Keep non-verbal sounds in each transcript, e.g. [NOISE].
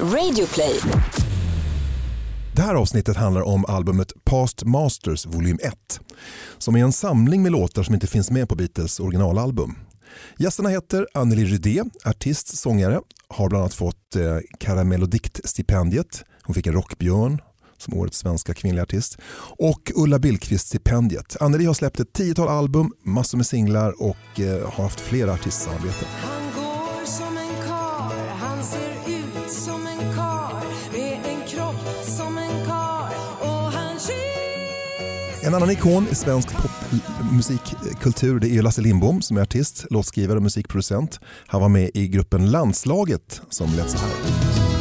Radioplay. Det här avsnittet handlar om albumet Past Masters volym 1 som är en samling med låtar som inte finns med på Beatles originalalbum. Gästerna heter Anneli Rydé, artist, sångare, har bland annat fått eh, Karamellodikt-stipendiet. Hon fick en Rockbjörn som årets svenska kvinnliga artist och Ulla Billqvist-stipendiet. Anneli har släppt ett tiotal album, massor med singlar och eh, har haft flera artistsamarbeten. En annan ikon i svensk popmusikkultur det är Lasse Lindbom som är artist, låtskrivare och musikproducent. Han var med i gruppen Landslaget som lät så här.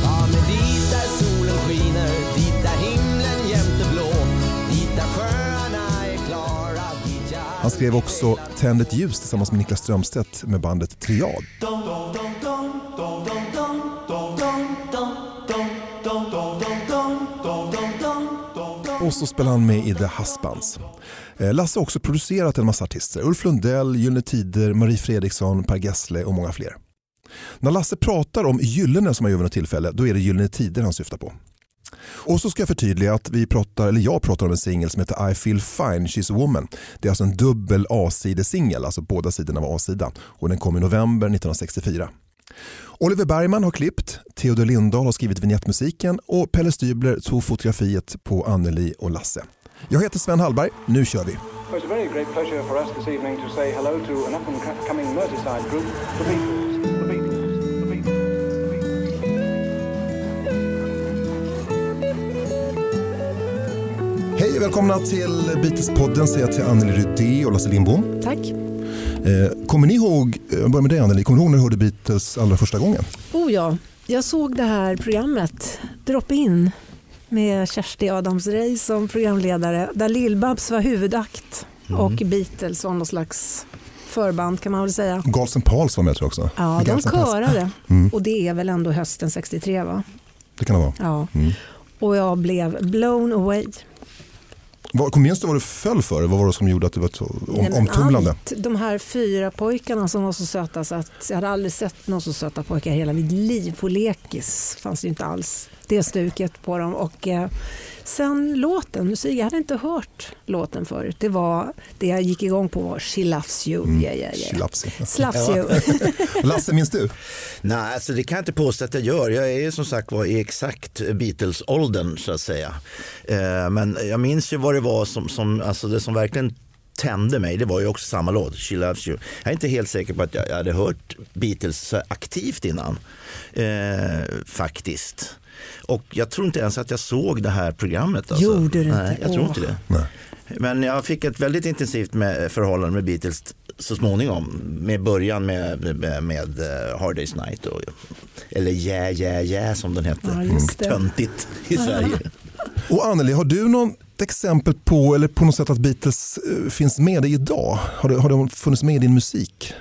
Ja, men dit där solen skiner, dit där himlen jämt är blå, dit där sjöarna är klara, dit jag Han skrev också Tänd ett ljus tillsammans med Niklas Strömstedt med bandet Triad. Och så spelar han med i The Husbands. Eh, Lasse har också producerat en massa artister. Ulf Lundell, Gyllene Tider, Marie Fredriksson, Per Gessle och många fler. När Lasse pratar om Gyllene som han gör vid något tillfälle, då är det Gyllene Tider han syftar på. Och så ska jag förtydliga att vi pratar, eller jag pratar om en singel som heter I feel fine, she's a woman. Det är alltså en dubbel A-sidesingel, alltså båda sidorna var A-sida. Och den kom i november 1964. Oliver Bergman har klippt, Theodor Lindahl har skrivit vignettmusiken och Pelle Stybler tog fotografiet på Anneli och Lasse. Jag heter Sven Hallberg, nu kör vi. Well, it's a very great pleasure for us this evening to say hello to an up-and-coming Merseyside group, the Beatles. The Beatles. The Beatles. The Beatles. Hej och välkomna till Beatles-podden säger jag till Anneli Rydé och Lasse Lindbom. Tack. Eh, kommer ni ihåg, eh, börjar med dig Anneli, kommer ni ihåg när du hörde Beatles allra första gången? Oh ja, jag såg det här programmet Drop In med Kersti Adams-Ray som programledare där Lill-Babs var huvudakt och Beatles var någon slags förband kan man väl säga. Galsen Pauls var med tror jag också. Ja, de körade Mm. och det är väl ändå hösten 63 va? Det kan det vara. Ja. Mm. Och jag blev blown away. Vad, minns du vad du föll för? Vad var det som gjorde att du var så om, Nej, omtumlande? Allt, de här fyra pojkarna som var så söta så att jag hade aldrig sett någon så söta pojkar i hela mitt liv. På lekis fanns det inte alls det stuket på dem. Och, eh, sen låten, musik, jag hade inte hört låten förut. Det var det jag gick igång på var She loves you. Mm. Yeah, yeah, yeah. Slaps you. [LAUGHS] Lasse, minns du? Nej, alltså det kan jag inte påstå att jag gör. Jag är ju som sagt var i exakt Beatles-åldern så att säga. Eh, men jag minns ju vad det var som, som alltså det som verkligen tände mig, det var ju också samma låt, She Loves You. Jag är inte helt säker på att jag, hade hört Beatles aktivt innan, eh, faktiskt. Och jag tror inte ens att jag såg det här programmet. Alltså. Gjorde du inte? Nej, jag tror inte det. Nej. Men jag fick ett väldigt intensivt med, förhållande med Beatles så småningom. Med början med, med, med eh, Hard Day's Night. Och, eller Yeah Yeah Yeah som den hette. Ja. Töntigt i Sverige. [LAUGHS] Och Anneli, har du något exempel på, eller på något sätt att Beatles eh, finns med dig idag? Har, det, har de funnits med i din musik?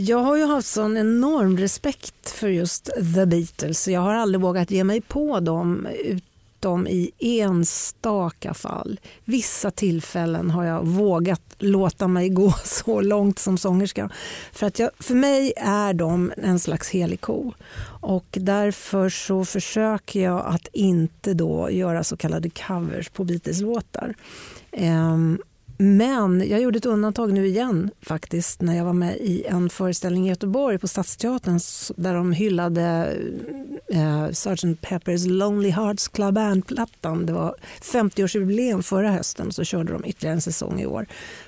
Jag har ju haft sån enorm respekt för just The Beatles. Jag har aldrig vågat ge mig på dem utom i enstaka fall. Vissa tillfällen har jag vågat låta mig gå [LAUGHS] så långt som sångerska. För, att jag, för mig är de en slags helig ko. Och därför så försöker jag att inte då göra så kallade covers på Beatles-låtar. Um, men jag gjorde ett undantag nu igen faktiskt när jag var med i en föreställning i Göteborg på Stadsteatern där de hyllade eh, Sgt. Pepper's Lonely Hearts Club Band-plattan. Det var 50-årsjubileum förra hösten och så körde de ytterligare en säsong i år.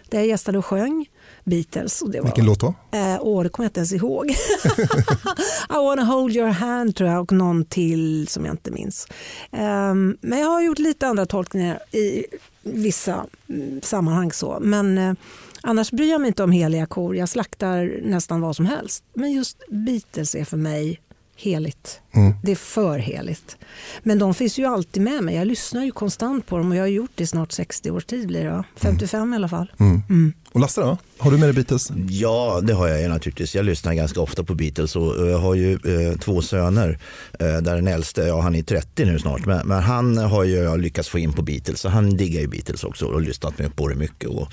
Där jag gästade och sjöng Beatles. Och det var, Vilken låt då? Eh, åh, det kommer jag inte ens ihåg. [LAUGHS] I wanna hold your hand tror jag och någon till som jag inte minns. Ehm, men jag har gjort lite andra tolkningar i vissa mm, sammanhang. så. Men eh, annars bryr jag mig inte om heliga kor. Jag slaktar nästan vad som helst. Men just Beatles är för mig heligt. Mm. Det är för heligt. Men de finns ju alltid med mig. Jag lyssnar ju konstant på dem och jag har gjort det i snart 60 års tid blir det va? 55 i alla fall. Mm. Mm. Och Lasse då? Har du med dig Beatles? Ja, det har jag ju naturligtvis. Jag lyssnar ganska ofta på Beatles och jag har ju eh, två söner. Eh, där den äldste, ja han är 30 nu snart, men, men han har ju jag lyckats få in på Beatles. Så han diggar ju Beatles också och har lyssnat med på det mycket. Och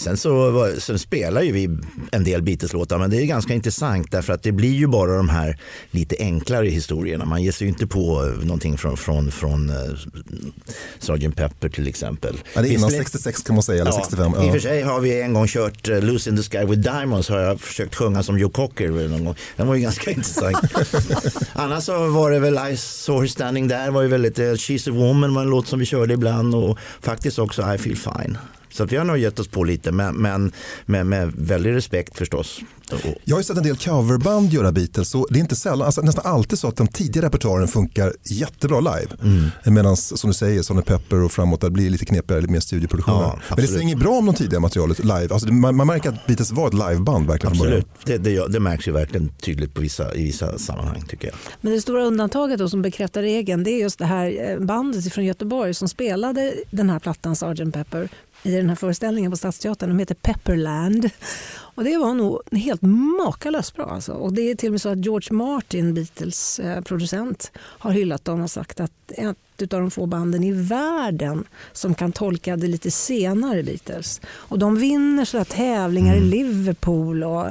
Sen så sen spelar ju vi en del Beatles-låtar men det är ganska intressant därför att det blir ju bara de här lite enklare historierna. Man ger sig ju inte på eh, någonting från, från, från eh, Sgt. Pepper till exempel. Ja, det är innan Visserligen- 66 kan man säga, eller 65. I och Ja. för sig har vi en gång kört uh, Loose in the Sky with Diamonds har jag försökt sjunga som Joe Cocker någon gång. Den var ju ganska [LAUGHS] intressant. Annars så var det väl I saw her standing there var ju väldigt, uh, She's a woman var en låt som vi körde ibland och faktiskt också I feel fine. Så att vi har nog gett oss på lite men, men med, med väldig respekt förstås. Jag har ju sett en del coverband göra Beatles och det är inte sällan, alltså nästan alltid så att den tidiga repertoaren funkar jättebra live. Mm. Medan som du säger, Sonny Pepper och framåt, det blir lite knepigare, lite mer studioproduktioner. Ja, Men det svänger bra om de tidiga materialet live. Alltså, man, man märker att Beatles var ett liveband verkligen absolut, det, det, det märks ju verkligen tydligt på vissa, i vissa sammanhang tycker jag. Men det stora undantaget då som bekräftar regeln det är just det här eh, bandet från Göteborg som spelade den här plattan Sgt. Pepper i den här föreställningen på Stadsteatern. De heter Pepperland. Och det var nog helt makalöst bra. Alltså. Och det är till och med så att George Martin, Beatles eh, producent, har hyllat dem och sagt att ett av de få banden i världen som kan tolka det lite senare Beatles. Och de vinner sådär tävlingar i Liverpool och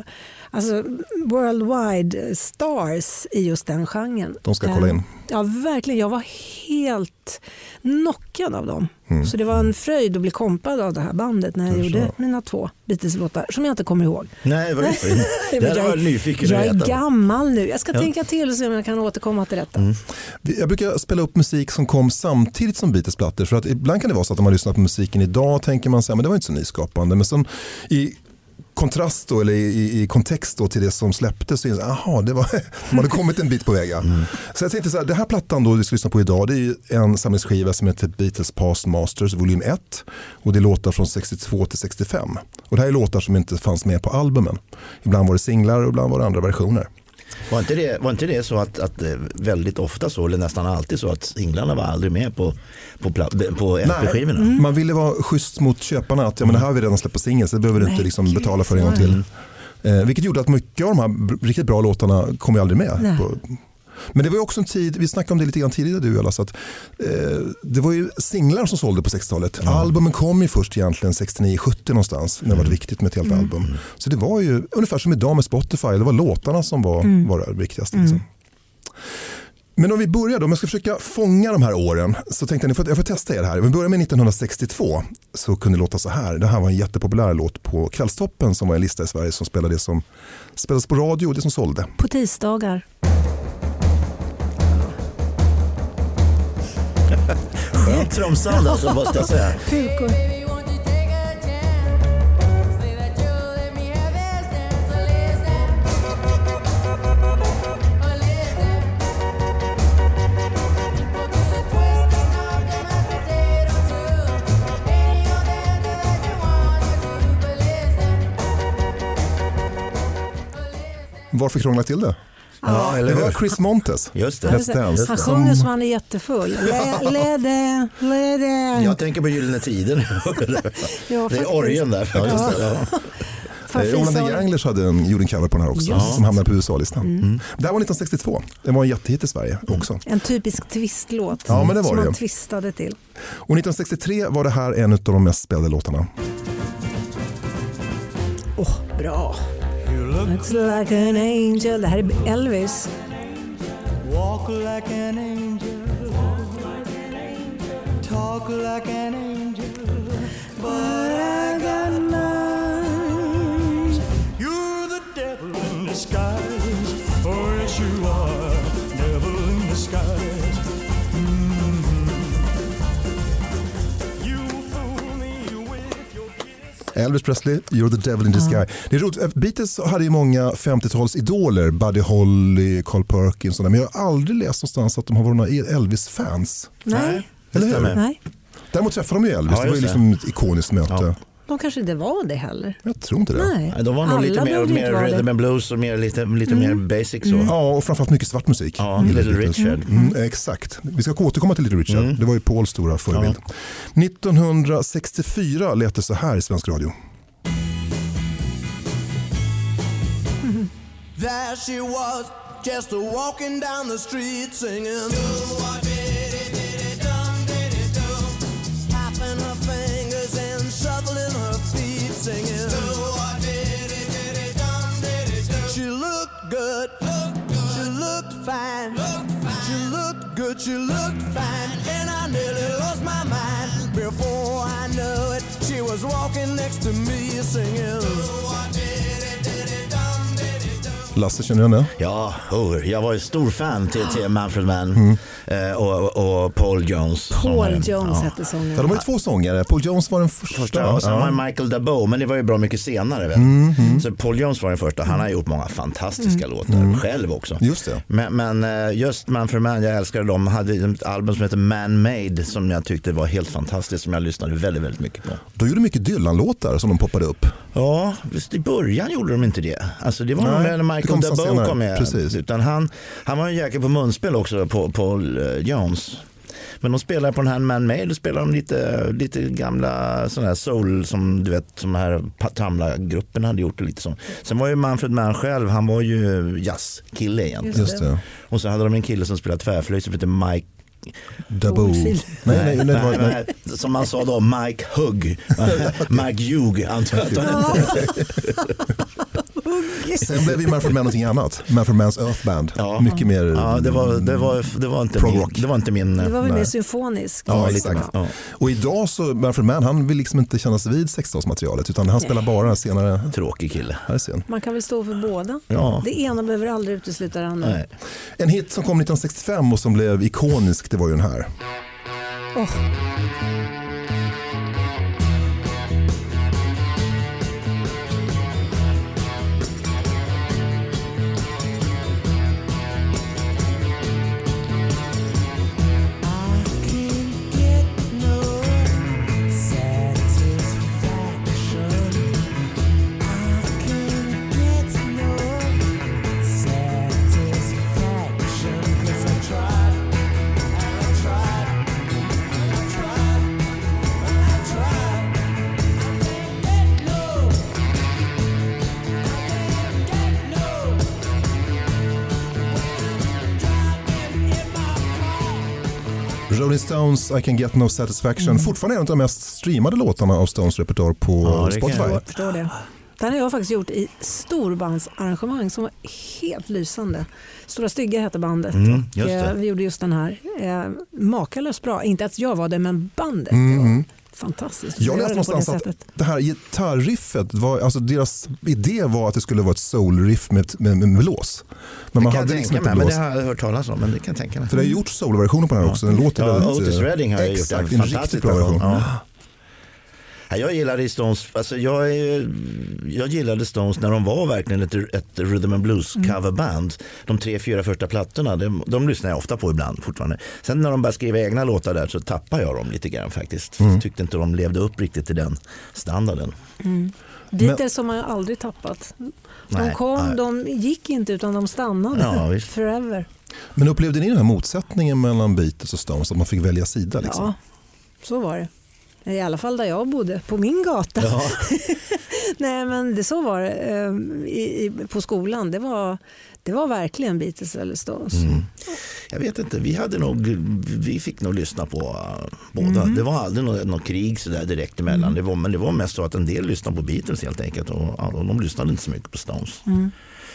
alltså worldwide stars i just den genren. De ska kolla in. Eh, Ja, verkligen. Jag var helt knockad av dem. Mm. Så det var en fröjd att bli kompad av det här bandet när jag Jag gjorde mina två Beatles-låtar som jag inte kommer ihåg. Nej, vad det [LAUGHS] Men där var jag nyfiken jag att är gammal nu. Jag ska Ja. tänka till och se om jag kan återkomma till detta. Mm. Jag brukar spela upp musik som kom samtidigt som Beatles-plattor. För att ibland kan det vara så att om man lyssnar på musiken idag tänker man så här, men det var inte så nyskapande. Men sen i kontrast då, eller i, i kontext då till det som släpptes så är det aha, var, de hade kommit en bit på väg. ja. Så jag tänkte så här, det här plattan då vi ska lyssna på idag det är ju en samlingsskiva som heter Beatles Past Masters volym 1 och det är låtar från 62 till 65. Och det här är låtar som inte fanns med på albumen. Ibland var det singlar och ibland var det andra versioner. Var inte det, var inte det så att, att eh, väldigt ofta så, eller nästan alltid så att singlarna var aldrig med på, på, på LP-skivorna? Man ville vara schysst mot köparna. Att, ja, men det här har vi redan släppt på singel så det behöver du inte liksom betala för en gång till. Eh, vilket gjorde att mycket av de här riktigt bra låtarna kom ju aldrig med. Nej. På. Men det var ju också en tid, vi snackade om det lite grann tidigare du Ella, så att, eh, det var ju singlar som sålde på 60-talet. Albumen kom ju först egentligen 69-70 någonstans när det var viktigt med ett helt album. Så det var ju ungefär som idag med Spotify, det var låtarna som var, var det viktigaste. Liksom. Men om vi börjar då, om jag ska försöka fånga de här åren så tänkte jag får, jag får testa er här. Om vi börjar med 1962 så kunde det låta så här. Det här var en jättepopulär låt på Kvällstoppen som var en lista i Sverige som spelade det som spelades på radio och det som sålde. På tisdagar. Skönt trumsound alltså måste jag säga. Pukor. Varför krångla till det? Ja, eller Det var? Chris Montes. Just det. Let's Dance. Han sjunger som han är jättefull. Le- Lede, lede. Jag tänker på Gyllene Tider. [LAUGHS] Ja, det är faktiskt. orgeln där. Ja, just det. Ja. Eh, Orlando Janglers hade en, gjorde en cover på den här också Just. som hamnade på USA-listan. Mm. Det här var 1962. Det var en jättehit i Sverige också. En typisk twistlåt Ja, men det var som det ju. twistade till. Och 1963 var det här en av de mest spelade låtarna. Åh, bra. It's like an angel. Det här är Elvis. Walk like an angel, talk like an angel, but I got none. You're the devil in disguise, Elvis Presley, You're the devil in disguise. Det är roligt, eh, Beatles hade ju många 50-talsidoler, Buddy Holly, Carl Perkins och sådär, men jag har aldrig läst någonstans att de har varit några Elvis-fans. Nej. Eller hur? Nej, Däremot träffade de ju Elvis, Ja, det var ju liksom ett ikoniskt möte. Ja. De kanske inte var det heller. Jag tror inte det. Nej, Nej, De var nog Alla lite mer, mer rhythm and blues och mer, lite, lite mer basic så. Ja, och framförallt mycket svart musik. Ja, Gillar Little. Richard. Mm, exakt. Vi ska återkomma till Little Richard. Det var ju Pauls stora förebild. 1964 lät det så här i svensk radio. There she was, just a walking down the street singing. Good. She looked fine. She looked good. She looked fine. And I nearly lost my mind. Before I knew it, she was walking next to me singing. Oh, Lasse, känner du igen det? Ja, oh, jag var ju stor fan till, till Manfred Mann eh, och, och Paul Jones. Paul Jones ja. hette sångaren. Ja, de var ju två sångare. Paul Jones var den första. Första, och sen Ja. var Michael Daboe, men det var ju bra mycket senare. Vet? Mm, Så Paul Jones var den första. Han har gjort många fantastiska låtar själv också. Mm. Just det. Men, men eh, just Manfred Mann, jag älskade dem. De hade ett album som heter Man Made som jag tyckte var helt fantastiskt, som jag lyssnade väldigt, väldigt mycket på. De gjorde mycket Dylan-låtar som de poppade upp. Ja, visst i början gjorde de inte det. Alltså det var Nej, Michael kom Daboe senare. kom med. Precis. Utan han, han var en jäkel på munspel också, på, Paul eh, Jones. Men de spelar på den här Man Made, spelar de lite, lite gamla sådana här soul som du vet, som här Tamla-gruppen hade gjort. Och lite så. Sen var ju Manfred Mann själv, han var ju jazzkille egentligen. Och så hade de en kille som spelade tvärflöjt som heter Mike Oldfield. Nej, nej, nej, Nej, nej. som man sa då, Mike Hugg. [LAUGHS] Mike Hugg, antar jag att han hette. Sen blev ju Manfred Mann någonting annat. Manfred Manns Earth Band. Ja. Mycket mer Ja, det var, det var, det var, inte, min, rock. det var inte min... Det var väl mer symfoniskt. Ja, lite exakt. Ja. Och idag så, Manfred Mann, han vill liksom inte kännas vid 60-talsmaterialet utan han spelar bara senare. Tråkig kille. Här är scen. Man kan väl stå för båda. Ja. Det ena behöver aldrig utesluta det andra. Nej. En hit som kom 1965 och som blev ikonisk, det var ju den här. Oh. Stones, I can get no satisfaction. Fortfarande en av de mest streamade låtarna av Stones repertoar på Ja, det kan Spotify. jag- förstår det. Den har jag faktiskt gjort i storbandsarrangemang som var helt lysande. Stora Stygga hette bandet Mm, och just det. eh, vi gjorde just den här. Eh, makalöst bra, inte att jag var det men bandet. Mm, Det mm. var fantastiskt. Jag läste någonstans det att det här gitarriffet, var, alltså deras idé var att det skulle vara ett soulriff med, med, med, med lås. Men man hade jag liksom tänka inte mig, men blås. det har jag hört talas om. Men det kan jag tänka mig. För det har gjort soulversioner på den här också. Den låter Ja, väldigt... Otis eh, Redding har ju gjort exakt, en en fantastisk version. Ja. Ja, jag gillade Stones, alltså jag, är, jag gillade Stones när de var verkligen ett, ett rhythm and blues coverband. De tre, fyra första plattorna, de, de lyssnar jag ofta på ibland fortfarande. Sen när de började skriva egna låtar där så tappade jag dem lite grann faktiskt. Tyckte inte de levde upp riktigt till den standarden. Beatles har man ju aldrig tappat. De Nej, kom, nej. de gick inte utan de stannade. Ja. Forever. Men upplevde ni den här motsättningen mellan Beatles och Stones? Att man fick välja sida? Liksom? Ja, så var det. I alla fall där jag bodde, på min gata. Ja. [LAUGHS] Nej men det, så var det eh, i, i, på skolan. Det var, det var verkligen Beatles eller Stones. Mm. Jag vet inte, vi, hade nog, vi fick nog lyssna på uh, båda. Det var aldrig något, något krig så där direkt emellan. Det var, men det var mest så att en del lyssnade på Beatles helt enkelt och, och de lyssnade inte så mycket på Stones.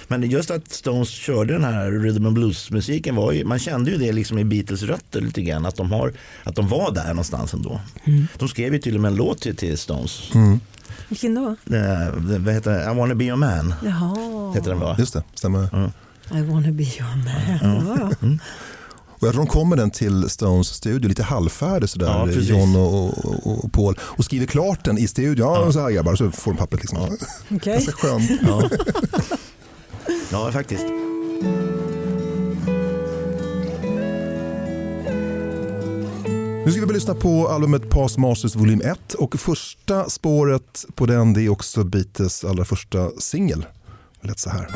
Men just att Stones körde den här rhythm and blues musiken var ju, man kände ju det liksom i Beatles rötter lite grann att de, har, att de var där någonstans ändå. De skrev ju till och med en låt till, till Stones. Vilken då? Det, vad heter det? I wanna be your man. Jaha. Heter den va? Just det, stämmer. I wanna be your man. Ja. Mm. Och jag tror de kommer den till Stones studio lite halvfärdig sådär, Ja. John och, och, och Paul. Och skriver klart den i studion. Ja, så här grabbar, så får de pappret liksom. Okej. Ganska skönt. Ja. [LAUGHS] ja, faktiskt. Nu ska vi lyssna på albumet Past Masters volym 1 och första spåret på den det är också Beatles allra första singel. Det lät så här.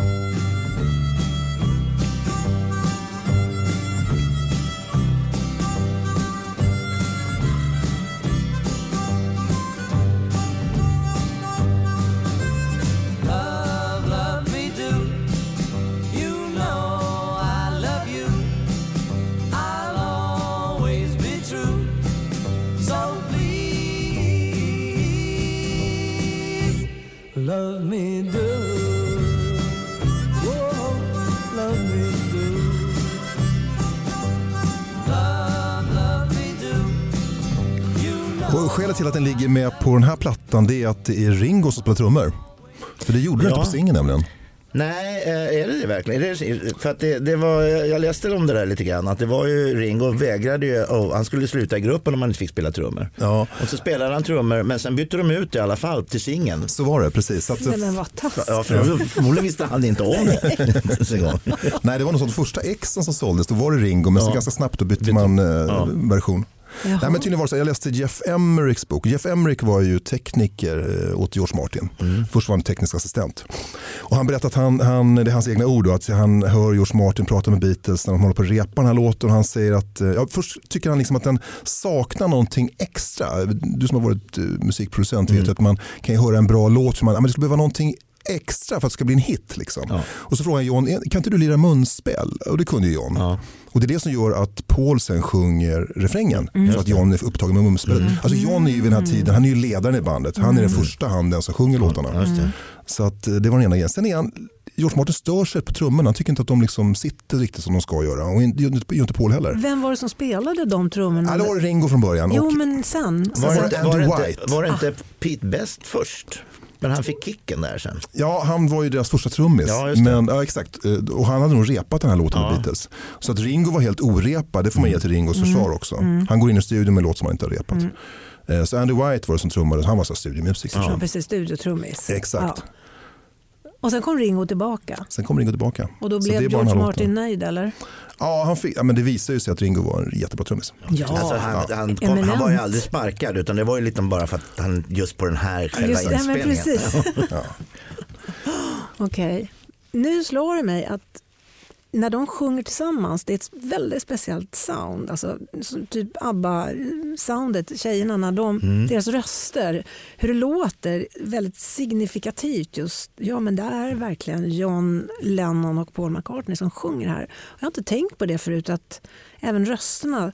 love me do. Och skälet till att den ligger med på den här plattan det är att det är Ringo som spelar trummor. För det gjorde ja. du inte på singeln nämligen. Nej, eh, är det det verkligen? Är det, för att det, det var, jag läste om det där lite grann, att det var ju Ringo vägrade ju, oh, han skulle sluta i gruppen om han inte fick spela trummor. Ja, Och så spelade han trummor, men sen bytte de ut det i alla fall till singeln. så var det precis. Så att, Nej, men vad taskigt. Ja, för förmodligen visste han inte om det. nej, [LAUGHS] det var nog sånt första exen som såldes, då var det Ringo, men så Ja. ganska snabbt då bytte man eh, Ja. version. Jaha. Nej, men tydligen var så, jag läste Jeff Emmericks bok. Jeff Emerick var ju tekniker eh, åt George Martin. Först var han teknisk assistent. Och han berättade att han, han, det är hans egna ord, då, att han hör George Martin prata med Beatles när de håller på att repa den här låten. Och han säger att, eh, ja, först tycker han liksom att den saknar någonting extra. Du som har varit eh, musikproducent vet ju att man kan ju höra en bra låt, så man, ja, men det skulle behöva någonting extra för att det ska bli en hit. Liksom. Ja. Och så frågar John, "Eh, kan inte du lira munspel? Och det kunde ju John. Ja. Och det är det som gör att Paul sen sjunger refrängen. För att John är upptagen med munspelet. Alltså John är ju vid den här tiden, han är ju ledaren i bandet. Han är den första handen som sjunger låtarna. Så att eh, det var den ena grejen. Sen är han, George Martin stör sig på trummorna. Han tycker inte att de liksom sitter riktigt som de ska göra. Och inte- inte- Paul heller. Vem var det som spelade de trummorna? Ja, det var det Ringo från början. Jo, och, men sen. Var, Var det det inte, var, det inte, var det inte Pete Best först? Men han fick kicken där sen. Ja, han var ju deras första trummis. Ja, men, ja, exakt. Eh, Och han hade nog repat den här låten Ja. med Beatles. Så att Ringo var helt orepad, det får man ge till Ringos försvar också. Han går in i studion med en låt som han inte har repat. Eh, Så Andy White var det som trummade, han var så studiomusiker. Ja, precis, studiotrummis. Exakt. Ja. Och sen kom Ringo tillbaka. Sen kom Ringo tillbaka. Och då Så blev George Martin nöjd eller? Ja, han fick, ja, men det visar ju sig att Ringo var en jättebra trummis. Ja. Alltså, han, han, kom, han var ju aldrig sparkad utan det var ju lite bara för att han just på den här själva Just, ja, inspelningen. precis. [LAUGHS] Ja. [GASPS] Okej. Nu slår det mig att när de sjunger tillsammans, det är ett väldigt speciellt sound. Alltså, typ ABBA-soundet, tjejerna, när de, Mm. deras röster, hur det låter, väldigt signifikativt just. Ja men det är verkligen John Lennon och Paul McCartney som sjunger här. Jag har inte tänkt på det förut, att även rösterna,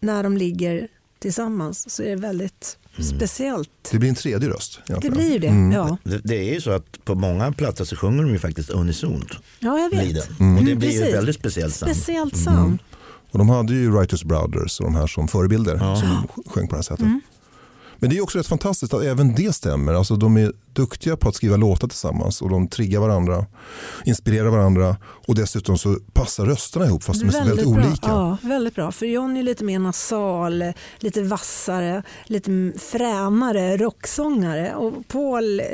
när de ligger tillsammans, så är det väldigt Mm. speciellt. Det blir en tredje röst. Det blir ju det, Mm. ja. Det, det är ju så att på många plattor så sjunger de ju faktiskt unisont. Ja, jag vet. Mm. Och det blir ju Precis. ett väldigt speciellt sound. Speciellt sound. Och de hade ju Writers Brothers och de här som förebilder Ja. som sjöng på det här sättet. Mm. Men det är också rätt fantastiskt att även det stämmer. Alltså de är duktiga på att skriva låtar tillsammans och de triggar varandra, inspirerar varandra och dessutom så passar rösterna ihop fast de är väldigt bra. olika. Ja, väldigt bra. För John är lite mer nasal, lite vassare, lite fränare rocksångare. Och Paul, eh,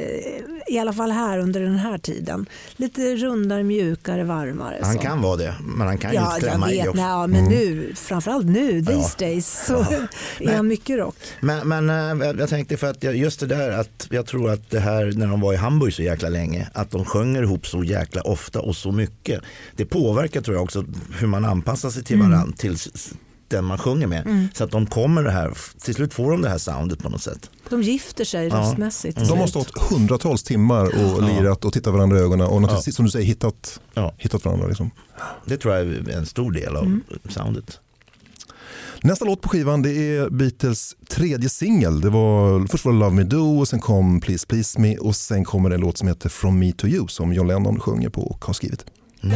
i alla fall här under den här tiden, lite rundare, mjukare, varmare. Han så. kan vara det, men han kan ju Ja, jag klämma i vet. också. Nej, men nu, framförallt nu, these days, så [LAUGHS] är han mycket rock. Men, men eh, jag- tänkte för att just det där att jag tror att det här när de var i Hamburg så jäkla länge, att de sjunger ihop så jäkla ofta och så mycket. Det påverkar tror jag också hur man anpassar sig till varandra, till s- s- den man sjunger med. Så att de kommer det här, till slut får de det här soundet på något sätt. De gifter sig Ja. röstmässigt. De har stått hundratals timmar och lirat och tittat varandra i ögonen och naturligtvis, som du säger hittat, Ja. hittat varandra. Liksom. Det tror jag är en stor del av soundet. Nästa låt på skivan det är Beatles tredje singel. Det var, först var det Love Me Do och sen kom Please Please Me och sen kommer det en låt som heter From Me To You som John Lennon sjunger på och har skrivit. You.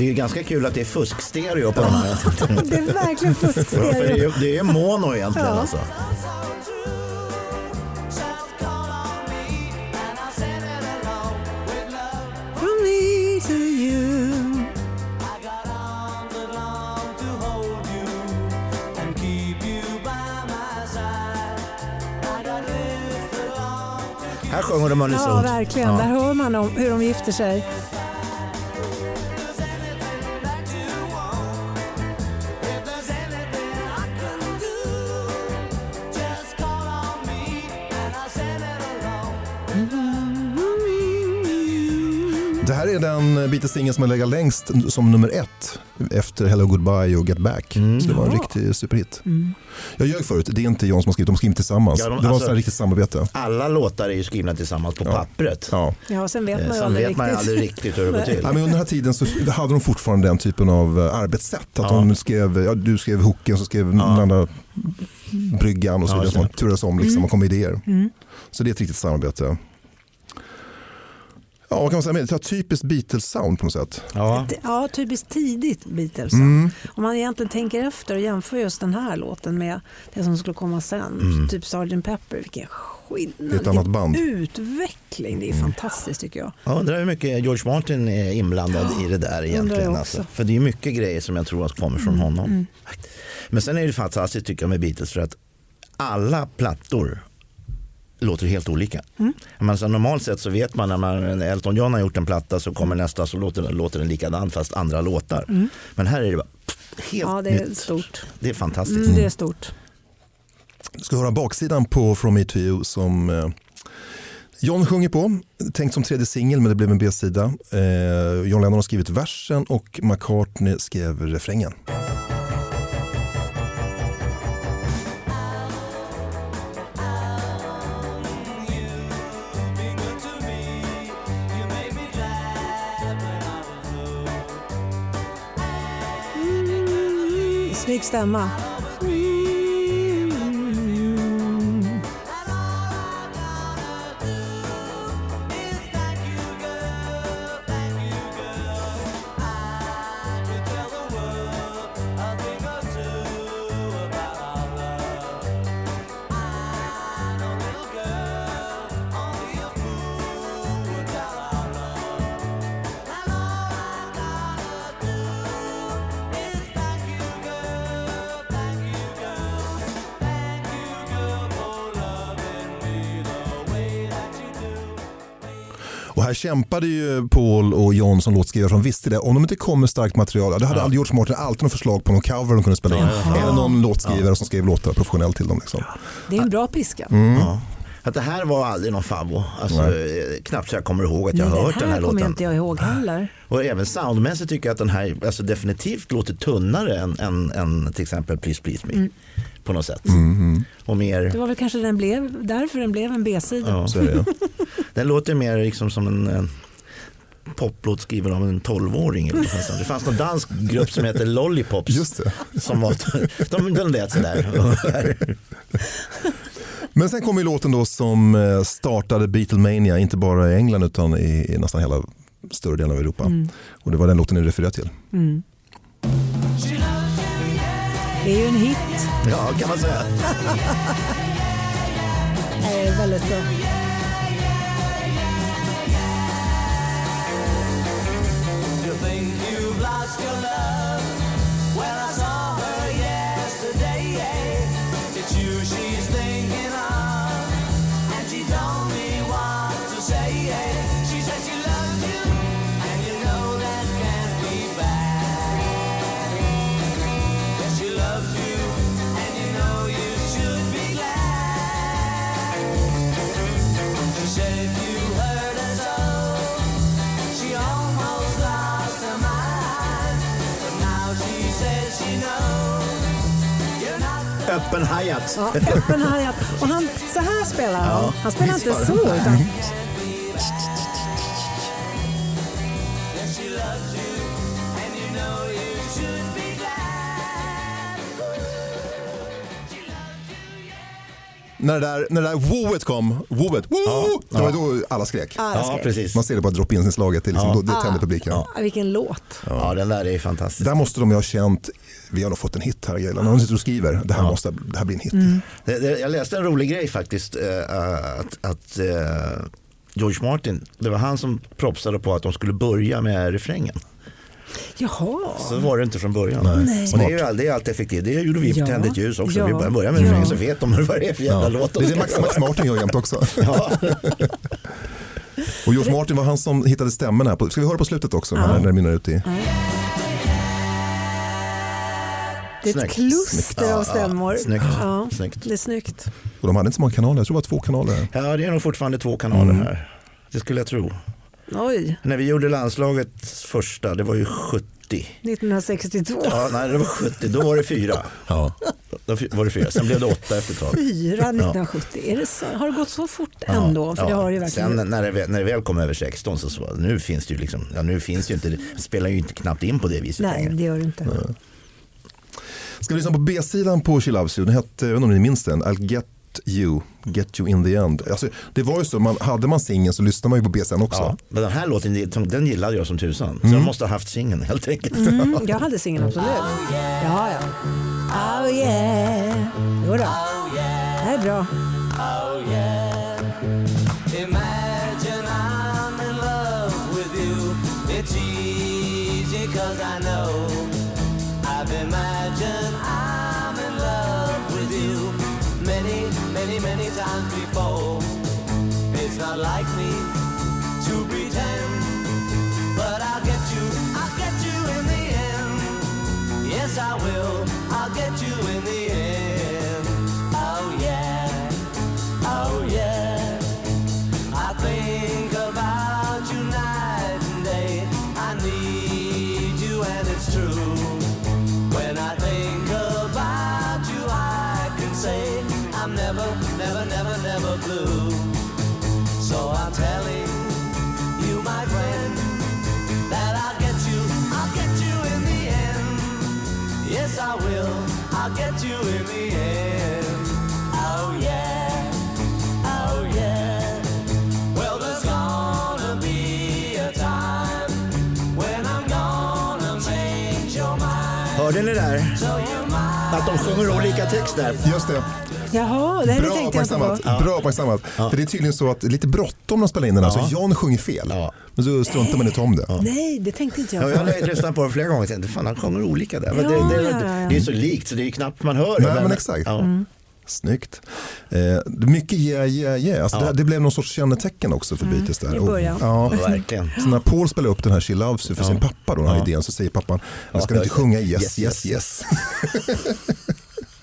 Det är ju ganska kul att det är fuskstereo på de här. Det är verkligen För det är fuskstereo. ju mono egentligen Ja. alltså. De unisont. Ja, verkligen. Ja. Där hör man om hur de gifter sig. Det här är den Beatles-singeln som har legat längst som nummer ett efter Hello Goodbye och Get Back. Mm. Så det var en riktig superhit. Jag ljög förut, det är inte John som har skrivit, de har skrivit tillsammans. Ja, de- det var alltså- ett riktigt samarbete. Alla låtar är ju skrivna tillsammans på pappret. Ja. Ja, sen vet Eh, man ju Sen aldrig vet man aldrig riktigt hur det går till. Ja, men under den här tiden så hade de fortfarande den typen av eh, arbetssätt. Att Ja. de skrev, ja, du skrev hooken, så skrev den andra bryggan och så Ja, vidare. just så man det. turades om liksom, och kom med idéer. Så det är ett riktigt samarbete. Ja, kan man säga? Det är typiskt Beatles-sound på något sätt. Ja. Ja, typiskt tidigt Beatles. Mm. Om man egentligen tänker efter och jämför just den här låten med det som skulle komma sen, typ Sgt. Pepper, vilken skillnad. Mm. Det är ett annat band. Mm. Utveckling, det är fantastiskt tycker jag. Jag undrar hur mycket George Martin är inblandad i det där egentligen. Alltså. För det är mycket grejer som jag tror att kommer från honom. Men sen är det fantastiskt tycker jag med Beatles för att alla plattor låter helt olika. Men så normalt sett så vet man när man, Elton John har gjort en platta så kommer nästa så låter, den- låter den likadant fast andra låtar. Men här är det bara pff, helt Ja, det är nytt. stort. Det är fantastiskt. Mm, det är stort. Du ska höra baksidan på From Me To You som eh, John sjunger på. Tänkt som tredje singel men det blev en B-sida. Eh, John Lennon har skrivit versen och McCartney skrev refrängen. Fick stämma. Här kämpade ju Paul och John som låtskrivare som visste det. Om de inte kom med starkt material, då hade aldrig George Martin alltid något förslag på någon cover de kunde spela in. Eller någon låtskrivare som skrev låtar professionellt till dem. Liksom. Det är en bra piska. Mm. Ja. Att det här var aldrig någon favvo. Alltså, eh, knappt så jag kommer ihåg att jag Nej, har den hört den här här kommer låten. inte jag ihåg heller. Och även soundmässigt tycker jag att den här alltså definitivt låter tunnare än, än, än till exempel Please Please Me. På något sätt. Och mer, Det var väl kanske den blev, därför den blev en B-sida. ja, Så är det. [LAUGHS] den låter mer liksom som en, en poplåt skriven av en tolvåring. eller något sånt. Det fanns någon dansk grupp som heter Lollipops. Just det. Som var, de, de lät sådär. Men sen kom ju låten då som eh, startade Beatlemania, inte bara i England utan i, i nästan hela större delen av Europa. Och det var den låten ni refererade till. Det är ju en hit. Ja, kan man säga. [LAUGHS] Det är väldigt bra. still Öppen hi-hat. Ja, öppen hi-hat. Och han, så här spelar han. Han spelar inte så. Utan, När det där, när det där wooet kom, wooet, woo, det var då alla skrek. alla Ja, skrek. precis. Man ser det på drop-in-inslaget, det, liksom, Ja. då- det tänder publiken. Ja, vilken låt. Ja, den där är fantastisk. Där måste de ju ha känt, vi har nog fått en hit här, Gaylan. När de sitter och skriver, det här, måste, det här blir en hit. Det, det, jag läste en rolig grej faktiskt. eh, att att eh, George Martin, det var han som propsade på att de skulle börja med refrängen. Jaha. Så var det inte från början. Nej. Och det är ju all- det är alltid effektivt. Det gjorde vi på Ja. Tänd ett ljus också. Ja. Vi börjar börja med Ja. refrängen så vet de vad det är för jävla Ja. låt de Det är det Max. Max Martin gör jämt också. [LAUGHS] Ja. Och George Martin var han som hittade stämmorna. På, ska vi höra på slutet också, när, när det mynnar ut i... Det är ett kluster av stämmor. Snyggt. Ja, Snyggt. det är snyggt. Och de hade inte så många kanaler, jag tror det var två kanaler. ja, det är nog fortfarande två kanaler här. Det skulle jag tro. Oj, När vi gjorde landslaget första, det var ju 70. 1962. Ja, nej, det var 70, då var det fyra. Ja. Då var det fyra. Sen blev det åtta efter ett tag. Fyra 1970. Är det så? Har det gått så fort ändå? För det har det ju verkligen. Sen när det, väl- när det väl kom över 16 så, så nu finns det ju liksom, ja nu finns ju inte, det spelar ju inte knappt in på det viset Nej, längre. det gör det inte. Ska vi lyssna på B-sidan på She Loves You? Den hette, jag vet inte om ni minns den, I'll get you, get you in the end. Alltså, det var ju så, man, hade man singeln så lyssnade man ju på B-sidan också. Ja, men den här låten den gillade jag som tusan. Så jag måste ha haft singeln helt enkelt. Mm, jag hade singeln absolut. [LAUGHS] Ja, ja. Oh yeah. Jo då. Det här är bra. Imagine end. Yes, I will, Yes, I will, I'll get you in the end. Oh yeah, oh yeah. Well, there's gonna be a time when I'm gonna change your mind. Hörde ni där? So you might Att de sjunger olika text där. Just det. Jaha, det här Bra tänkte jag inte på. Bra uppmärksammat. För det är tydligen så att det lite bråttom när de spelar in den här. Så Jan sjunger fel. Ja. Men så struntar man inte om det. Nej, det tänkte inte Ja, jag jag på. har lyssnat på det flera gånger och tänkte, fan han sjunger olika där. Men Ja, det, det, ja, ja. det är så likt så det är ju knappt man hör det. Nej, men exakt. Ja. Snyggt. Eh, mycket yeah, yeah, yeah. Alltså det, det blev någon sorts kännetecken också för Beatles där. i Och-. Ja, Ja, verkligen. Så när Paul spelar upp den här She Loves You för sin pappa då, den här idén, så säger pappan, jag ska Ja, inte ja, sjunga yes, yes, yes, yes. [LAUGHS]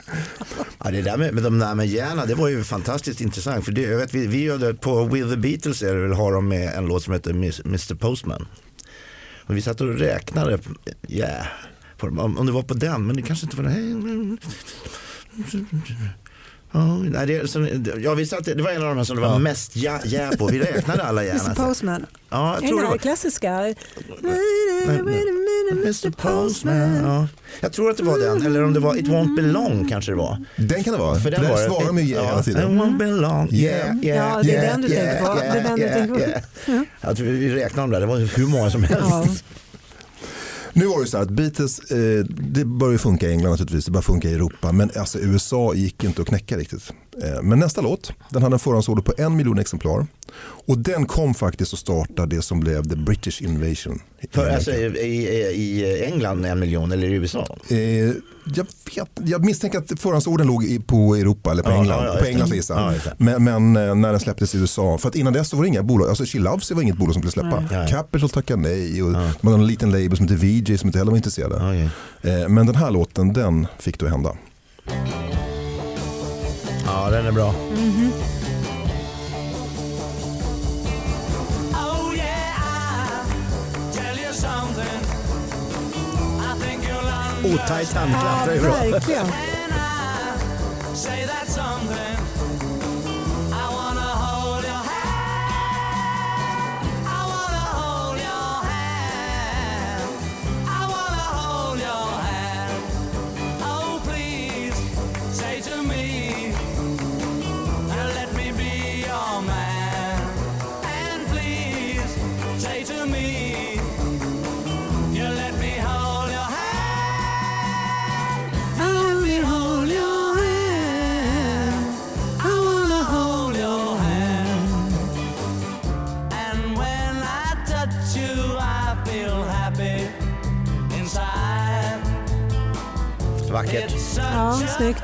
[LAUGHS] Ja, det där med, med de där med hjärna, det var ju fantastiskt intressant. För det, jag vet, vi, vi gjorde på With the Beatles är det väl, har de med en låt som heter Miss- Mr Postman. Och vi satt och räknade, yeah, på, om, om det var på den, men det kanske inte var den. Ja, nej, det, så, ja, vi satt, det var en av de som det var mest ja, ja på. Vi räknade alla Mr gärna. Postman. Ja, jag Är det tror det den här var. klassiska? Mr Postman. Ja. Jag tror att det var den, eller om det var It won't belong kanske det var. Den kan det vara, för den där var det. svarar de ju yeah hela It tiden. won't belong. Yeah, yeah, Ja, det är yeah, den du yeah, tänker på. yeah, Det är den du yeah, tänker på. yeah. Jag tror vi räknade dem där, det var hur många som helst. Nu var det så här att Beatles, eh, det började funka i England naturligtvis, det började funka i Europa, men alltså USA gick inte att knäcka riktigt. Eh, men nästa låt, den hade en förhandsorder på en miljon exemplar och den kom faktiskt att starta det som blev the British invasion. För, Amerika. alltså, i, i, England en miljon eller i USA? Eh, jag, vet, jag misstänker att förhandsorden låg på Europa eller på Ja, England, ja, ja, på. Englands lista. Ja, men, men eh, när den släpptes i USA, för att innan dess så var det inga bolag, alltså She Loves var inget bolag som skulle släppa. Nej. Capital tackade nej och man hade en liten label som heter VJ som inte heller var intresserade. Eh, men den här låten, den fick då hända. Ja, den är bra. Think you'll Otajt Ja, handklapp, det är bra. verkligen. Vackert. Ja, snyggt.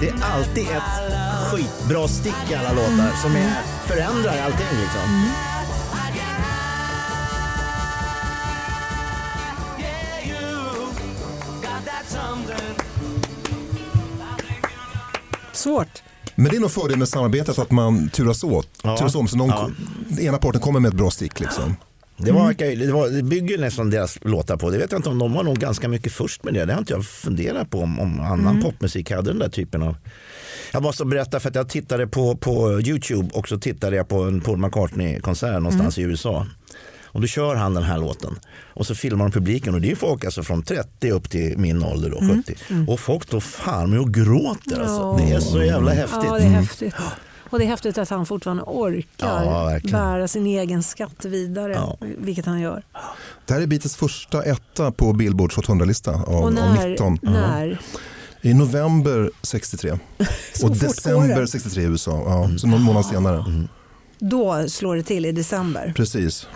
Det är alltid ett skitbra stick i alla låtar som är, förändrar allting liksom. Something. Svårt. Men det är nog fördel med samarbetet att man turas åt. Ja. Turas om, så någon Ja. ena parten kommer med ett bra stick. Liksom. Det, var, det, var, det bygger nästan deras låtar på. Det vet jag inte om de var nog ganska mycket först med det. Det har inte jag funderat på om, om annan popmusik hade den där typen av. Jag måste berätta för att jag tittade på, på Youtube och så tittade jag på en Paul McCartney-konsert någonstans i USA. Och då kör han den här låten och så filmar de publiken och det är folk alltså från 30 upp till min ålder då, 70. Och folk då fan med och gråter alltså. Det är så jävla häftigt. Ja, det är häftigt. Och det är häftigt att han fortfarande orkar Ja, bära sin egen skatt vidare, Ja. vilket han gör. Det här är Beatles första etta på Billboards 800-lista av, av när, 19. när I november 63 [LAUGHS] Så och december det. 63 i USA. Ja, så någon månad senare. då slår det till i december. Precis.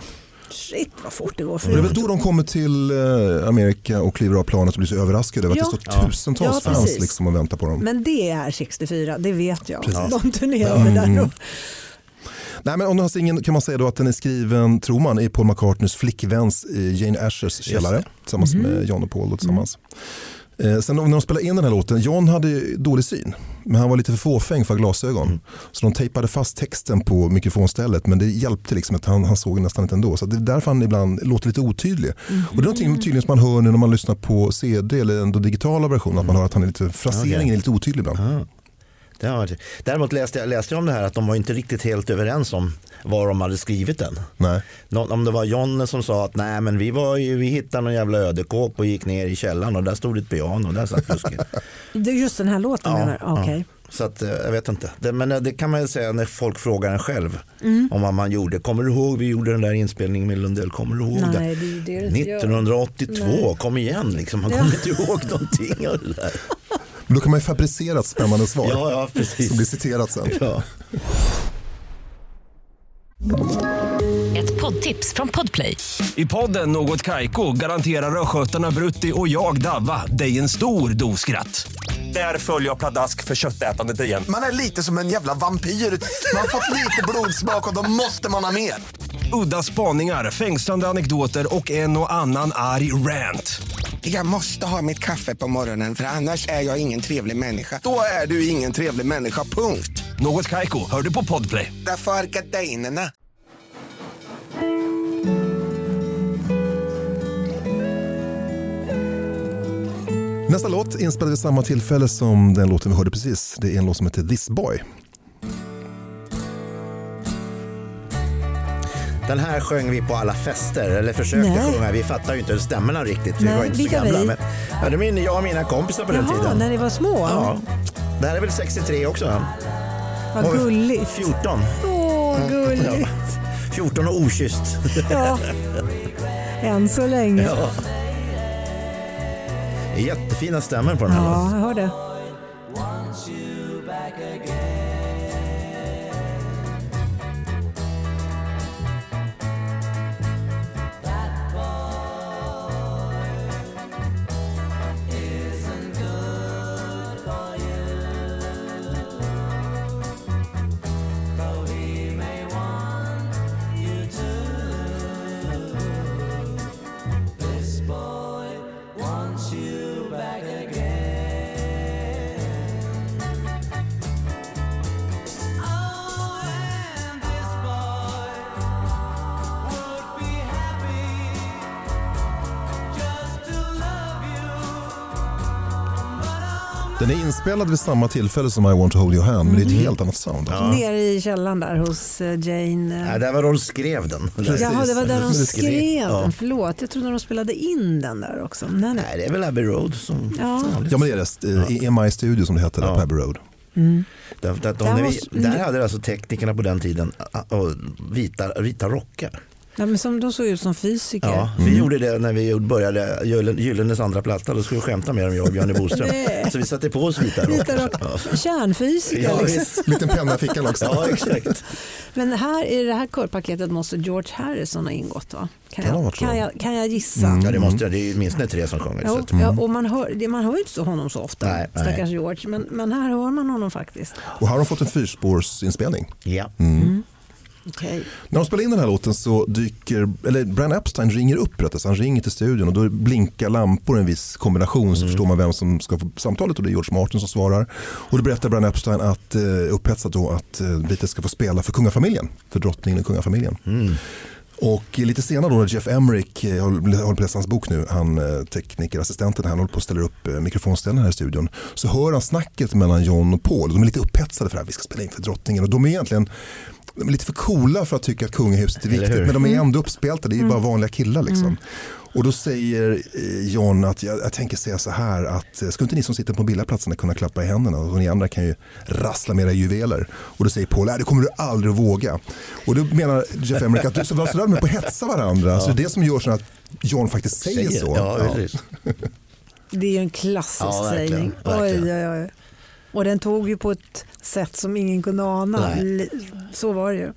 Shit vad fort det går Och det är väl för då de kommer till eh, Amerika och kliver av planet och blir så överraskade över att Ja. det står tusentals Ja, fans liksom och väntar på dem. Men det är 64, det vet jag. Precis. De turnerade där. Och, Nej, men om den här singeln kan man säga då att den är skriven, tror man, i Paul McCartneys flickväns i Jane Ashers källare tillsammans Mhm. med John och Paul. Då, tillsammans. Eh, sen när de spelade in den här låten, John hade dålig syn, men han var lite för fåfäng för glasögon. Mm. Så de tejpade fast texten på mikrofonstället, men det hjälpte liksom att han, han såg nästan inte ändå. Så det är därför han ibland låter lite otydlig. Mm. Och det är någonting tydligen som man hör nu när man lyssnar på CD eller ändå digitala versioner, att man hör att han är lite, fraseringen är lite otydlig ibland. Det har varit. Däremot läste jag, läste jag om det här att de var inte riktigt helt överens om var de hade skrivit den. Nej. Nå- Om det var John som sa att nej men vi, var ju, vi hittade någon jävla ödekåp och gick ner i källaren och där stod ett piano och där satt [LAUGHS] det är just den här låten Ja, menar? Okej. Så att, eh, jag vet inte. Det, men eh, det kan man ju säga när folk frågar en själv Mm. om vad man gjorde. Kommer du ihåg vi gjorde den där inspelningen med Lundell? Kommer du ihåg Nej, det? det det du inte gör. 1982, Nej. kom igen liksom. Man Ja. kommer inte ihåg någonting av det där. [LAUGHS] Då kan man ju fabricera ett spännande svar Ja, ja, som blir precis. citerat sen. Ja. Ett poddtips från Podplay. I podden Något Kaiko garanterar östgötarna Brutti och jag, Davva, dig en stor dos skratt. Där följer jag pladask för köttätandet igen. Man är lite som en jävla vampyr. Man har fått lite blodsmak och då måste man ha mer. Udda spaningar, fängslande anekdoter och en och annan arg rant. Jag måste ha mitt kaffe på morgonen för annars är jag ingen trevlig människa. Då är du ingen trevlig människa, punkt. Något Kaiko, hör du på Podplay. Därför är gardinerna. Nästa låt inspelad vid samma tillfälle som den låten vi hörde precis. Det är en låt som heter This Boy. Den här sjöng vi på alla fester, eller försökte Nej. sjunga. Vi fattar ju inte stämmorna riktigt. Vi Nej, var inte så gamla. vi? Men, ja, det är min, jag och mina kompisar på den Jaha, tiden. när ni var små? Ja. Det här är väl 63 också? va? Vad vi gulligt. 14. Åh, gulligt. 14 och okysst. Ja. Än så länge. Ja, Ja. Jättefina stämmor på den här. låten. jag hör det. Inspelad vid samma tillfälle som I want to hold your hand, men det är ett helt annat sound. Nere i källaren där hos eh, Jane. Nej, det var då de skrev den. Jaha, det var där de skrev Ja. den. Förlåt, jag trodde de spelade in den där också. Nej, nej. Nej, det är väl Abbey Road som Ja. Ja men det är det, EMI Studio som det hette där på Abbey Road. Där, där, de, Där när vi, där hade alltså teknikerna på den tiden ah, ah, vita, vita rockar. Nej, men som, de såg ut som fysiker. Ja, vi gjorde det när vi började Gyllene- Gyllenes andra platta. Då skulle vi skämta med dem, jag och Björn [LAUGHS] Boström. Nej. Så vi satte på oss vita rock. Ja. Kärnfysiker Ja, liksom. [LAUGHS] Liten penna i fickan också. ja, exakt. Men här, i det här körpaketet måste George Harrison ha ingått va? Kan, jag, kan, jag, kan jag gissa? Ja, det måste. Det är ju åtminstone tre som sjunger. så Jo, att- ja, och man hör, det- man hör ju inte så honom så ofta, Nej, nej. stackars George. Men, men här hör man honom faktiskt. Och här har de fått en fyrspårsinspelning. Ja. Mm. Okej. När de spelar in den här låten så dyker, eller Brian Epstein ringer upp rättare han ringer till studion och då blinkar lampor i en viss kombination så förstår man vem som ska få samtalet och det är George Martin som svarar. Och då berättar Brian Epstein att, eh, upphetsat då att eh, Beatles ska få spela för kungafamiljen, för drottningen och kungafamiljen. Och lite senare då när Jeff Emerick, eh, jag håller håller på att läsa hans bok nu, han eh, teknikerassistenten, han håller på att ställa upp eh, mikrofonställen här i studion. Så hör han snacket mellan John och Paul. De är lite upphetsade för att vi ska spela in för drottningen. Och de är egentligen de är lite för coola för att tycka att kungahuset är viktigt. Men de är ändå uppspelta, det är ju bara vanliga killar liksom. Och då säger eh, John att jag, jag tänker säga så här att eh, skulle inte ni som sitter på billigplatserna kunna klappa i händerna och ni andra kan ju rassla med era juveler. Och då säger Paul, det kommer du aldrig att våga. Och då menar Jeff Emerick att du så var så där med på att hetsa varandra. Så det är det som gör så att John faktiskt säger, Säger, så. ja, Ja. Det är ju en klassisk Ja, verkligen, sägning. verkligen. Oj, oj, oj. Och den tog ju på ett sätt som ingen kunde ana. Nej. Så var det ju.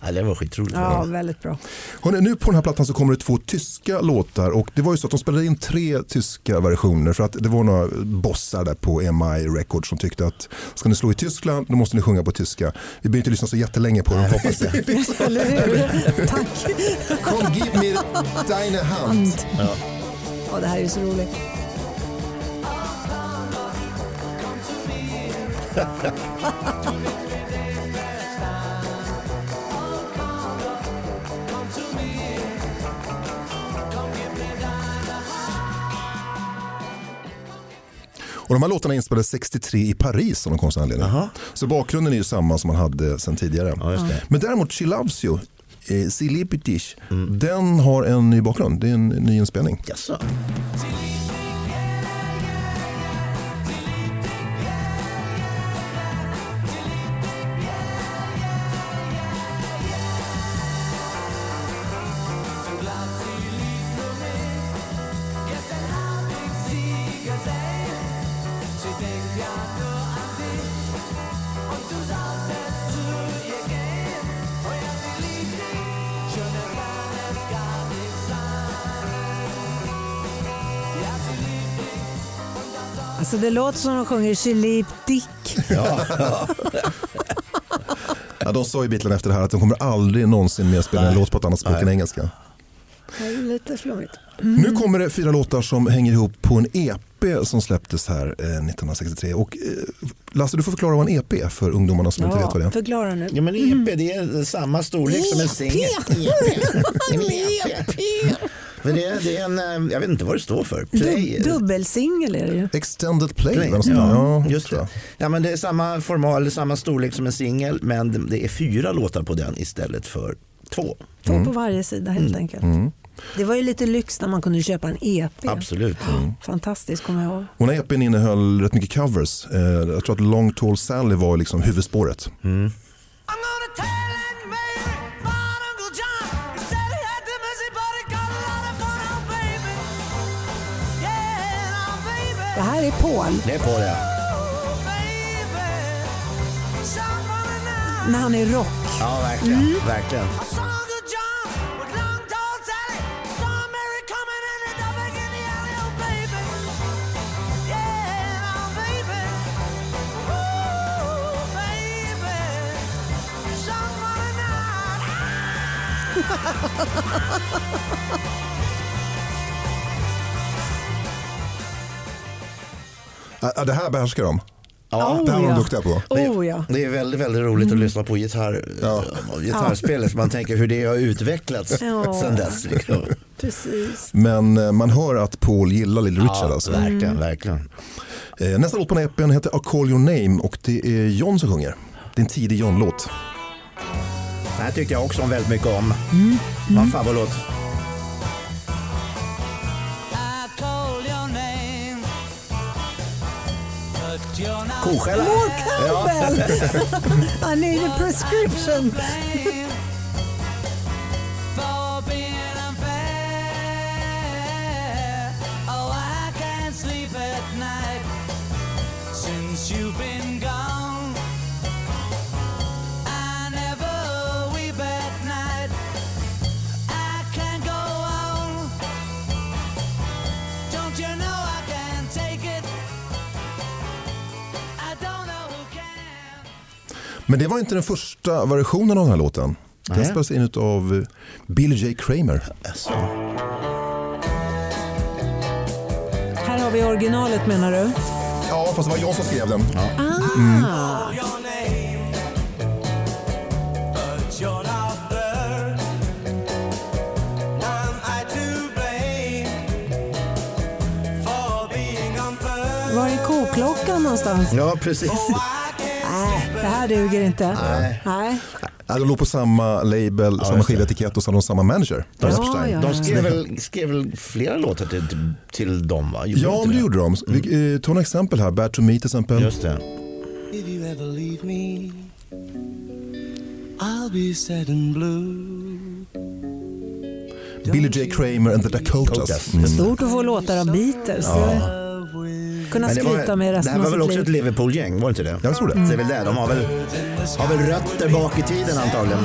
Ja, det var skitroligt. Ja, väldigt bra. Hörrni, nu på den här plattan så kommer det två tyska låtar och det var ju så att de spelade in tre tyska versioner för att det var några bossar där på EMI Records som tyckte att ska ni slå i Tyskland då måste ni sjunga på tyska. Vi behöver inte lyssna så jättelänge på dem hoppas jag. [LAUGHS] Eller hur? Tack. Kom gib mir deine Hand. Ja, det här är ju så roligt. Och de här låtarna inspelades 63 i Paris av någon konstig anledning. Jaha. Så bakgrunden är ju samma som man hade sedan tidigare. Ja, det. Men däremot She Loves You, eh, Silly Petich, den har en ny bakgrund. Det är en ny inspelning. Det låter som de sjunger Chilip Dick. Ja, de sa i Beatles efter det här att de kommer aldrig någonsin mer spela en låt på ett annat språk Nej. än engelska. Det är lite flummigt. Nu kommer det fyra låtar som hänger ihop på en EP som släpptes här eh, 1963. Och, eh, Lasse, du får förklara vad en EP är för ungdomarna som inte vet vad det Ja, är. förklara nu. Ja, men EP det är samma storlek som en singel. [LAUGHS] En EP. Men det är, det är en, eh, jag vet inte vad det står för. Play. Dub- Dubbelsingel är det ju. Extended Play. Play. Ja, Ja, just det. Ja, men det är samma format, eller samma storlek som en singel, men det är fyra låtar på den istället för två. Två på varje sida helt enkelt. Det var ju lite lyx när man kunde köpa en EP. Absolut. Fantastiskt kommer jag ihåg. Och den här EPn innehöll rätt mycket covers. Eh, jag tror att Long Tall Sally var liksom huvudspåret. I'm här är Paul Det är på det. Oh baby. Some woman now. när han är rock. Ja, verkligen. verkligen. [LAUGHS] Ah, det här behärskar de. Ja, det här var de ja. duktiga på. Oh ja. Det är väldigt, väldigt roligt att lyssna på gitarr, Ja. gitarrspelet. Man tänker hur det har utvecklats Ja. sedan dess. Liksom. Precis. Men eh, man hör att Paul gillar Little Richard. Ja, alltså. verkligen, verkligen. Eh, Nästa låt på den här EPn heter I'll call your name och det är John som sjunger. Det är en tidig John-låt. Det här tyckte jag också om väldigt mycket om. Det var en favoritlåt. I Koskälla. Paul Campbell! I need a prescription. Men det var inte den första versionen av den här låten. Den spelas in av Billy J. Kramer. Alltså. Här har vi originalet menar du? Ja, fast det var jag som skrev den. Ah. for being unfair? Var är koklockan någonstans? Ja, precis. Det här duger inte. Nej. Nej. Ja, de låg på samma label, samma just det. skivetikett och så hade de samma manager. Ja, Epstein. ja. De skrev väl, skrev väl flera låtar till, till, dem va? Gjorde de Ja, men det gjorde de. Vi, eh, ta några exempel här. Bad to me till exempel. Just det. If you ever leave me, I'll be sad and blue. Billy J. Kramer and the Dakotas. Mm. Stort att få låtar av Beatles. Kunna Men det, skryta var, med det resten här var väl också ett liv. Liverpool-gäng, var det inte det? Jag tror det. Det är väl det. De har väl, har väl rötter bak i tiden antagligen.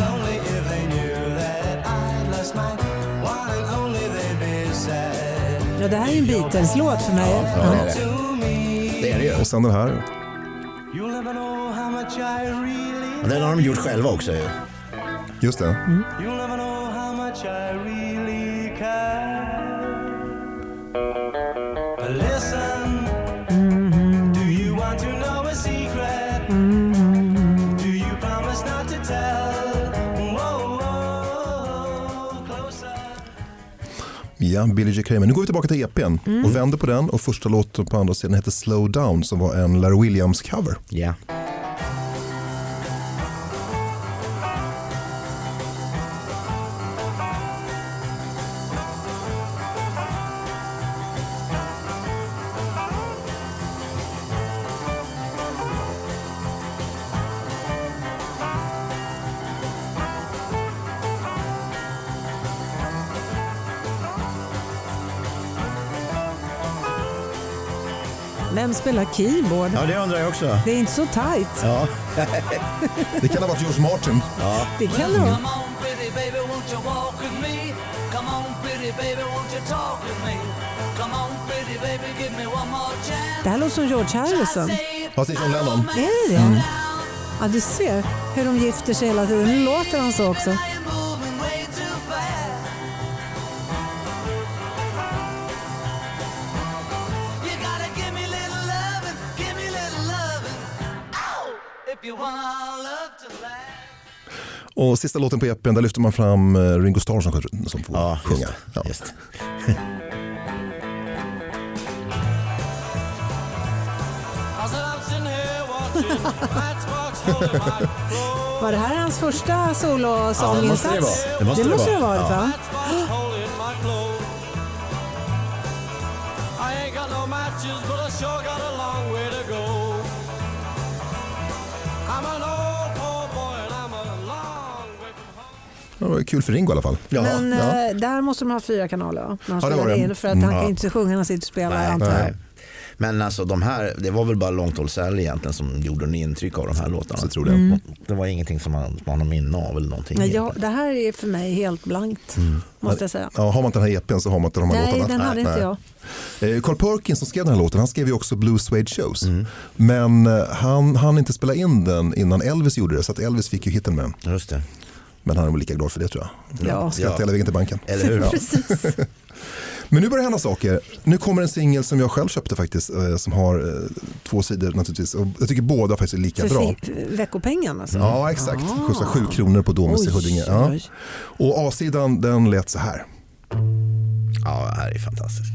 Ja, det här är en Beatles-låt för mig. Ja, det är det. Det är det ju. Och sen den här. Den har de gjort själva också ju. Just det. you'll Ja, Billy J. Kramer. Nu går vi tillbaka till EPn Mm. och vänder på den. Och första låten på andra sidan heter Slow Down som var en Larry Williams-cover. Ja. Vem spelar keyboard? ja, det undrar jag också. Det är inte så tajt. Ja. [LAUGHS] Det kan ha varit George Martin. Det kan det vara. Det här låter som George Harrison. Fast det är John Lennon. Är det det? Ja, du ser hur de gifter sig hela tiden. Nu låter han så också. Sista låten på EPn, där lyfter man fram eh, Ringo Starr som, som får Ja, just sjunga. Ja. Just. [LAUGHS] Var det här hans första solosånginsats? Ja, det måste det vara. Det måste det det måste det vara. varit va? [GASPS] Matches, but I sure got a long way to go. I'm an Det var kul för Ringo i alla fall. Ja. Men ja. eh, där måste de ha fyra kanaler va? När de Ja, det spelar det. in, för att han Mm. kan inte sjunga när han sitter och spelar Nej, antar jag. nej. Men alltså de här, det var väl bara Långt Sally egentligen som gjorde en intryck av de här låtarna. Så tror jag. Det var ingenting som man, man har minne av eller någonting. Nej, jag, det här är för mig helt blankt måste jag säga. Ja, har man inte den här EPn så har man inte de här Nej, låtarna. den hade inte jag. Eh, Carl Perkins som skrev den här låten, han skrev ju också Blue Suede Shows. Mm. Men eh, han hann inte spela in den innan Elvis gjorde det, så att Elvis fick ju hitten med. Just det. Men han är väl lika glad för det tror jag. Ja. Skrattar hela vägen till banken. Eller hur? [LAUGHS] Precis. Men nu börjar det hända saker. Nu kommer en singel som jag själv köpte faktiskt, eh, som har eh, två sidor naturligtvis. Och jag tycker båda faktiskt är lika För bra. veckopengen alltså? Ja, exakt. Ah. Kostar sju kronor på Domus i Huddinge. Ja. Och A-sidan den lät så här. Ja, det här är fantastiskt.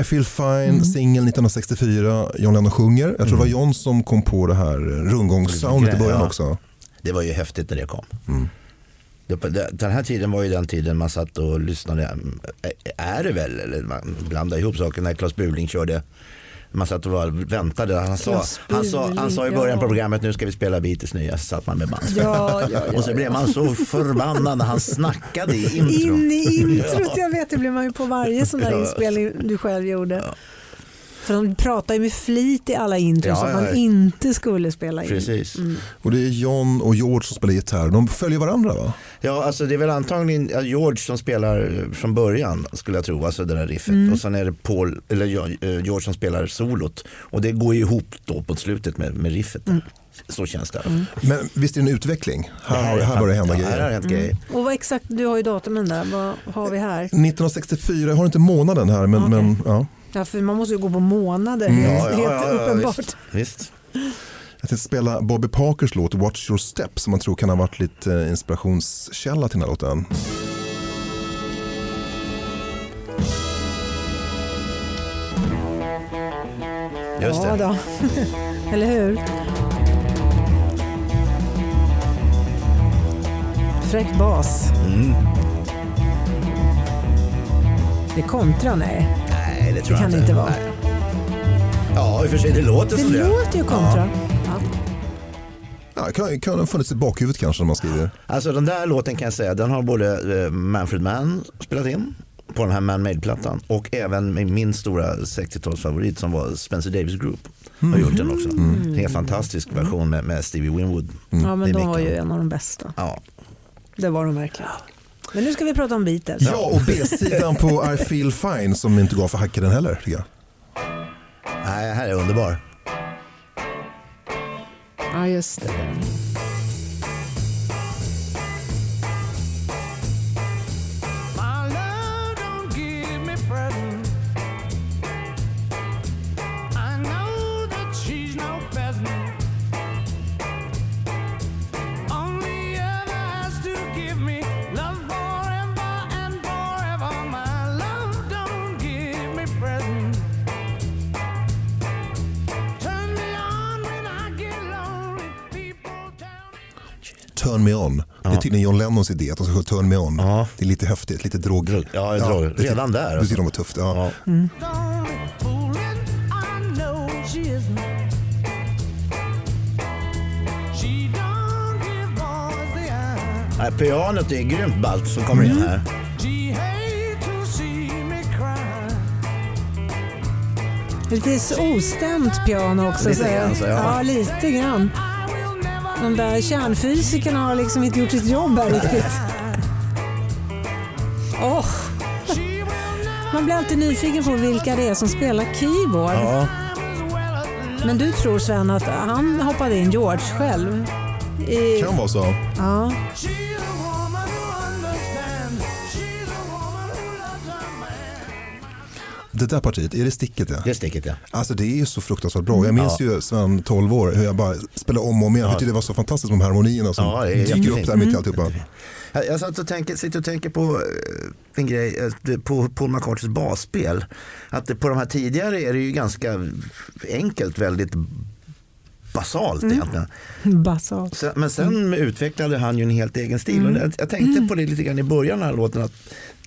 I feel fine, singel 1964, John Lennon sjunger. Jag tror det var John som kom på det här rundgångssoundet i början Ja. också. Det var ju häftigt när det kom. Mm. Den här tiden var ju den tiden man satt och lyssnade. Är det väl? Eller man blandade ihop saker när Claes Burling körde. Man satt och väntade. Han sa, han, sa, han sa i början på programmet nu ska vi spela Beatles nya. Så satt man med band. Ja, ja, [LAUGHS] ja, och så blev man så förbannad när han snackade i intro. [LAUGHS] In i introt, [LAUGHS] jag vet det blir man ju på varje sån där inspelning du själv gjorde. För de pratar ju med flit i alla intron Ja, så att ja, man ja. inte skulle spela in. Precis. Och det är John och George som spelar gitarr. De följer varandra va? Ja, alltså det är väl antagligen ja, George som spelar eh, från början skulle jag tro, alltså det där riffet. Mm. Och sen är det Paul, eller ja, eh, George som spelar solot. Och det går ju ihop då på slutet med, med riffet. Mm. Så känns det. Men visst är det en utveckling? Här, har- här börjar det hända ja, Här grejer. hänt grejer. Och vad exakt, du har ju datumen där, vad har vi här? 1964, jag har inte månaden här men, Okej. men ja. Ja, för man måste ju gå på månader, Mm. helt, Ja, ja, helt ja, ja, uppenbart. visst, visst. Jag tänkte spela Bobby Parkers låt Watch Your Step som man tror kan ha varit lite eh, inspirationskälla till den här låten. Just ja, det. då. [LAUGHS] Eller hur? Fräck bas. Mm. Det är kontra, nej. Nej, det tror Det jag kan det inte vara. Nej. Ja, i och för sig, det låter Det som det. låter ju kontra. Ja. Ja, det kan, kan ha funnits i bakhuvudet kanske när man skriver. Alltså den där låten kan jag säga, den har både eh, Manfred Mann spelat in på den här Man Made-plattan och även min, stora 60-talsfavorit som var Spencer Davis Group. Har gjort den också. En helt fantastisk version med, med Stevie Winwood. ja, men de var micken. ju en av de bästa. Ja. Det var de verkligen. Men nu ska vi prata om Beatles. Ja, och B-sidan på I feel fine som inte gav för hacka den heller. Tycker jag. Nej, här är underbar. Ja, just det. John Lennons idé att de ska sjunga Turn me on. Ja. Det är lite häftigt, lite drog. Ja, det är drog. det ty- Redan där, alltså. tycker de var tufft. Ja. Ja. Nej, pianot är grymt ballt som kommer in här. Lite ostämt piano också. Lite grann, så, ja. ja, lite grann. De där kärnfysikerna har liksom inte gjort sitt jobb här riktigt. Never man blir alltid nyfiken på vilka det är som spelar keyboard. Ja. Men du tror Sven att han hoppade in George själv? I, Kan vara så. ja. Det där partiet, är det sticket det? Det sticket ja. Alltså det är ju så fruktansvärt bra. Jag minns ju Sven 12 år hur jag bara spelade om och om igen. Jag tyckte det var så fantastiskt med de harmonierna som Ja, är dyker upp där mitt i alltihopa. Jag, jag satt och tänker, sitter och tänker på eh, en grej, eh, på Paul McCartneys basspel. Att på de här tidigare är det ju ganska enkelt, väldigt basalt egentligen. [LAUGHS] Basalt. Sen, men sen utvecklade han ju en helt egen stil. Och jag, jag tänkte på det lite grann i början av den här låten. Att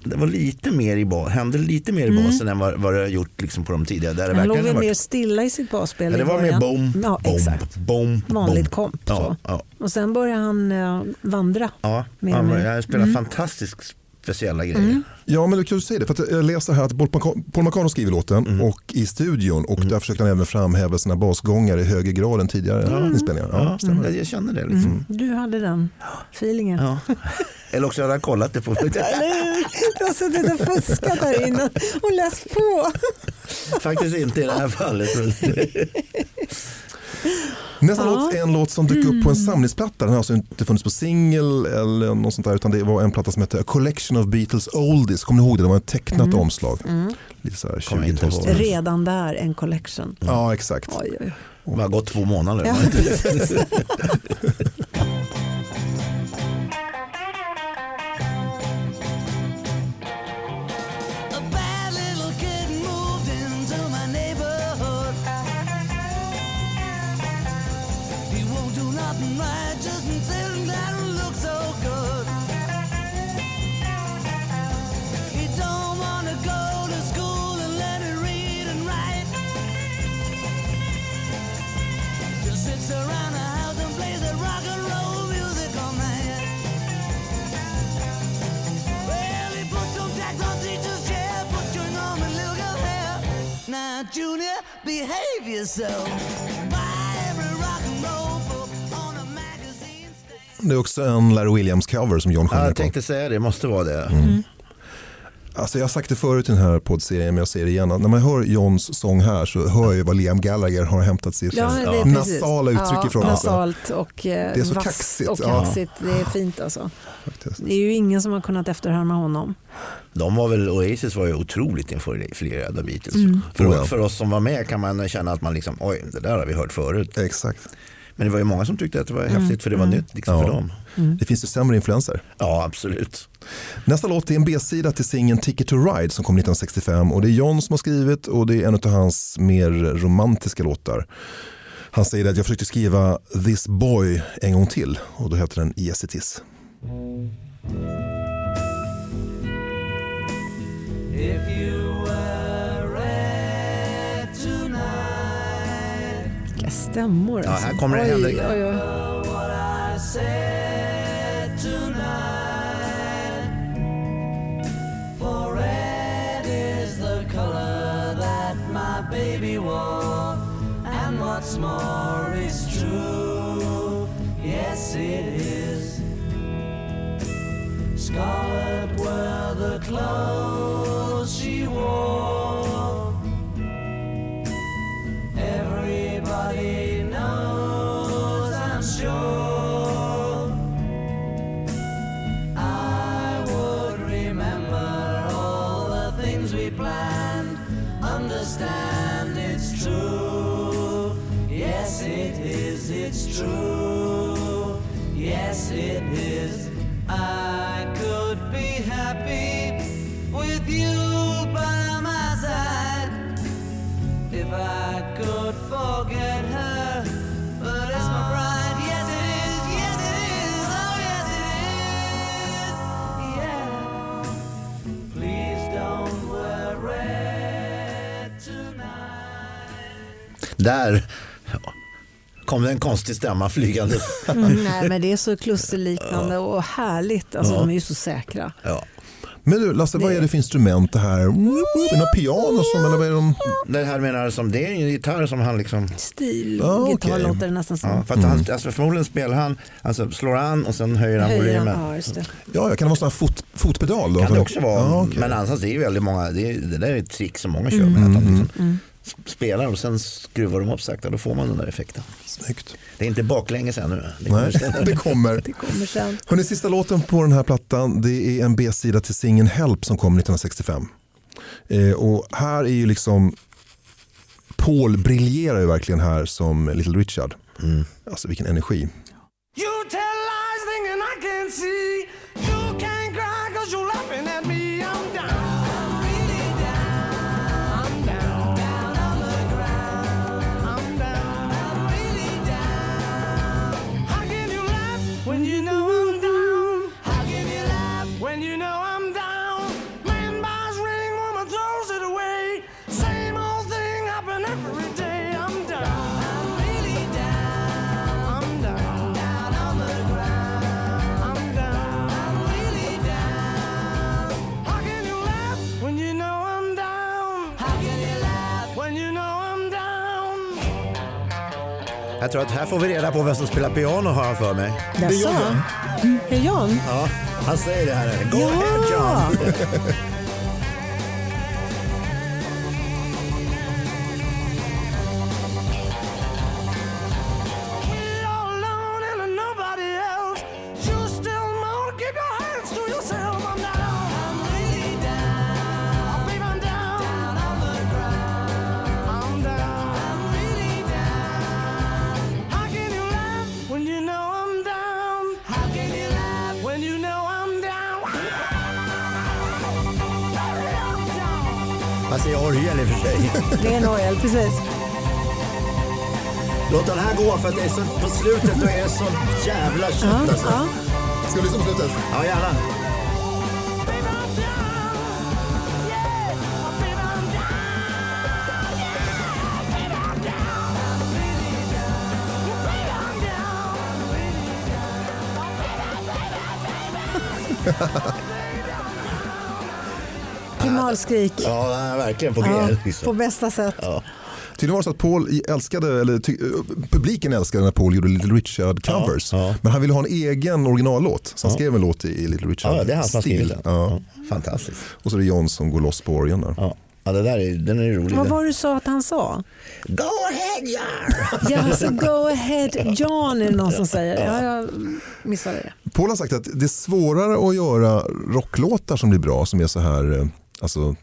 det var lite mer i bas, hände lite mer i basen än vad, vad det har gjort liksom på de tidigare. Där det Han låg väl mer stilla i sitt basspel ja, det var mer bom, Ja, bom, exakt. bom, Vanligt komp. Ja, ja. Och sen började han eh, vandra. Ja, Mer men mer. jag spelar fantastiskt speciella grejer. Ja, men det är kul att du säger det. För att jag läser här att Paul McCartney- skriver låten Mm. och i studion och där försökte han även framhäva sina basgångar i högre grad än tidigare inspelningar. Ja, Ja, jag, känner det. Liksom. Du hade den feelingen. Ja. Eller också hade jag kollat det på... [LAUGHS] Eller hur? Du har suttit och fuskat här inne och läst på. Faktiskt inte i det här fallet. [LAUGHS] Nästa Ja. låt är en låt som dök upp på en samlingsplatta. Den har alltså inte funnits på singel eller något sånt där utan det var en platta som hette A Collection of Beatles Oldies. Kommer ni ihåg det? Det var ett tecknat omslag. Lite så här Kommer jag inte 20-tals. ihåg. Redan där en collection. Ja, exakt. Oj, oj. Det har gått två månader. Ja, [LAUGHS] [LAUGHS] Now, Junior, behave yourself. Det är också en Larry Williams-cover som John sjunger jag på. tänkte säga det, måste vara det. Alltså jag har sagt det förut i den här poddserien men jag säger det igen. När man hör Johns sång här så hör jag ju vad Liam Gallagher har hämtat sitt Ja, nasala uttryck ja, ifrån. Alltså. Nasalt och eh, Det är så kaxigt, och ja. kaxigt. Det är fint alltså. Faktiskt. Det är ju ingen som har kunnat efterhärma honom. De var väl, Oasis var ju otroligt influerade Beatles. Mm. För, Oh ja. för oss som var med kan man känna att man liksom, oj, det där har vi hört förut. Exakt. Men det var ju många som tyckte att det var Mm. häftigt för det var nytt liksom, Ja. för dem. Det finns ju sämre influenser. Ja, absolut. Nästa låt är en B-sida till singeln Ticket to Ride som kom 1965 och det är John som har skrivit och det är en av hans mer romantiska låtar. Han säger att jag försökte skriva This Boy en gång till och då heter den Yes It Is. If you were red tonight, Vilka stämmor. Ja, alltså. här kommer det oj, hända- wore, and what's more is true. Yes, it is. Scarlet were the clothes true. Yes, it is. I could be happy with you by my side if I could forget her. But it's my pride. Yes, it is. Yes, it is. Oh, yes, it is. Yeah. Please don't red tonight. Där kom det en konstig stämma flygande. Mm, nej, men det är så klusterliknande och härligt. Alltså, Ja. De är ju så säkra. Ja. Men du Lasse, vad är det för instrument det här? Några piano som, eller vad är de? Det här menar som det är en gitarr som han liksom Stil, Ja, okej. gitarr låter det nästan som. Ja, för att han, alltså förmodligen spelar han, alltså slår han och sen höjer han Höjer han, volymen. ja, just det. Ja, jag kan det vara sån här fot, fotpedal? Då? Kan det också vara. Ja, okej. Men annars det är ju väldigt många, det, är, det där är ett trick som många kör med. Att de liksom spelar och sen skruvar de upp sakta, då får man den där effekten. Snyggt. Det är inte baklänges ännu. Det kommer Nej, sen. [LAUGHS] det kommer. Det kommer sen. Hörrni, sista låten på den här plattan det är en B-sida till singeln Help som kom 1965. Eh, och här är ju liksom Paul briljerar ju verkligen här som Little Richard. Alltså vilken energi. You tell lies thinking I can't see. Jag tror att här får vi reda på vem som spelar piano har jag för mig. Mm, Är det John? Ja, han säger det här. Go Ja! ahead John! [LAUGHS] Det är en orgel, precis. Låt den här gå för att det är så, på slutet då är det så jävla kött Ja, alltså. ja. Ska vi lyssna på slutet? Ja, gärna. [LAUGHS] Primalskrik. Ja, verkligen på G. Ja, liksom. på bästa sätt. Ja. Tydligen var det så att Paul älskade, eller ty, publiken älskade när Paul gjorde Little Richard covers. ja. Men han ville ha en egen originallåt. Så han skrev en låt i, Little Richard Ja, det är han som har skrivit stil. den. Ja. Fantastiskt. Och så är det John som går loss på orgeln där. Ja. Ja, det där är, den är rolig. Vad var det du sa att han sa? Go ahead Jar! Ja, så go ahead John är det någon som säger. Ja, jag missade det. Paul har sagt att det är svårare att göra rocklåtar som blir bra, som är så här eh, alltså,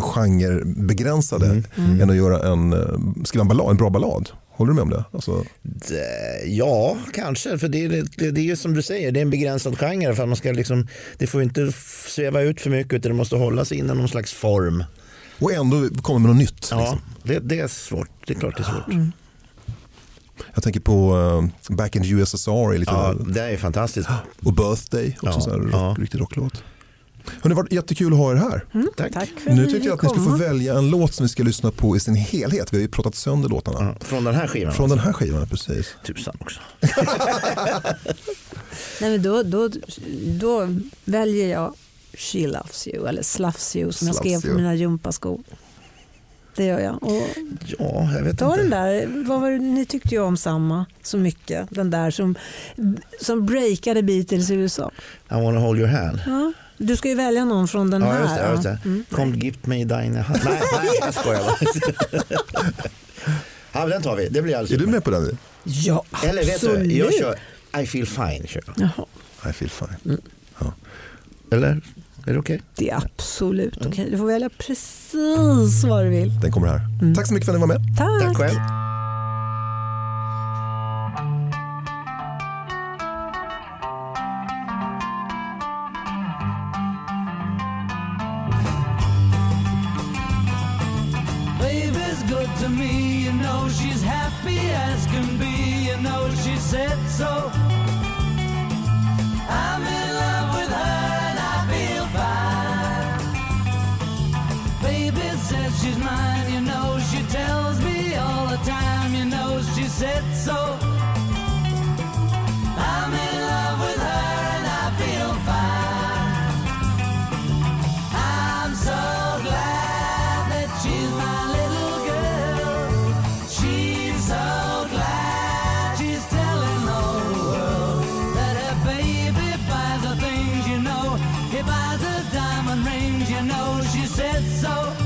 genrebegränsade, än att göra en, eh, skriva en, ballad, en bra ballad. Håller du med om det? Alltså, Det- Ja, kanske. För det är, det, det är ju som du säger, det är en begränsad genre. För att man ska liksom, det får inte sväva ut för mycket utan det måste hålla sig inom någon slags form. och ändå komma med något nytt. Ja, Liksom. det, det är svårt. Det är klart det är svårt. Jag tänker på eh, Back in the USSR är lite Ja, det är fantastiskt. och Birthday, också Ja, så här rock, ja. riktig rocklåt. Hörrni, det har varit jättekul att ha er här. Tack. Tack för att Nu tycker jag att ni ska få välja en låt som vi ska lyssna på i sin helhet. Vi har ju pratat sönder låtarna. Ja, från den här skivan. Från den här skivan, precis. Tusan också. [LAUGHS] Nej, men då, då, då väljer jag She loves you eller Sluffs you som jag skrev på mina gympaskor. Det gör jag. Och Ja, jag vet ta den inte. där, vad var det, ni tyckte ju om samma så mycket. Den där som, som breakade Beatles i USA. I wanna hold your hand. Ja. Du ska ju välja någon från den Ja, här. just det. Ja, just ja. det. Mm. Come gift me dine hand. [LAUGHS] Nej, nej, jag skojar bara. [LAUGHS] ja, men den tar vi. Det blir alldeles Är du med på den? Ja, Eller vet du, absolut. jag kör I feel fine. Kör. Jaha, I feel fine. Eller? Är det okej? det är absolut okej. Du får välja precis vad du vill. Den kommer här. Tack så mycket för att ni var med. Tack. Tack själv. To me, you know she's happy as can be, you know she said so. I'm in love you know. She said so.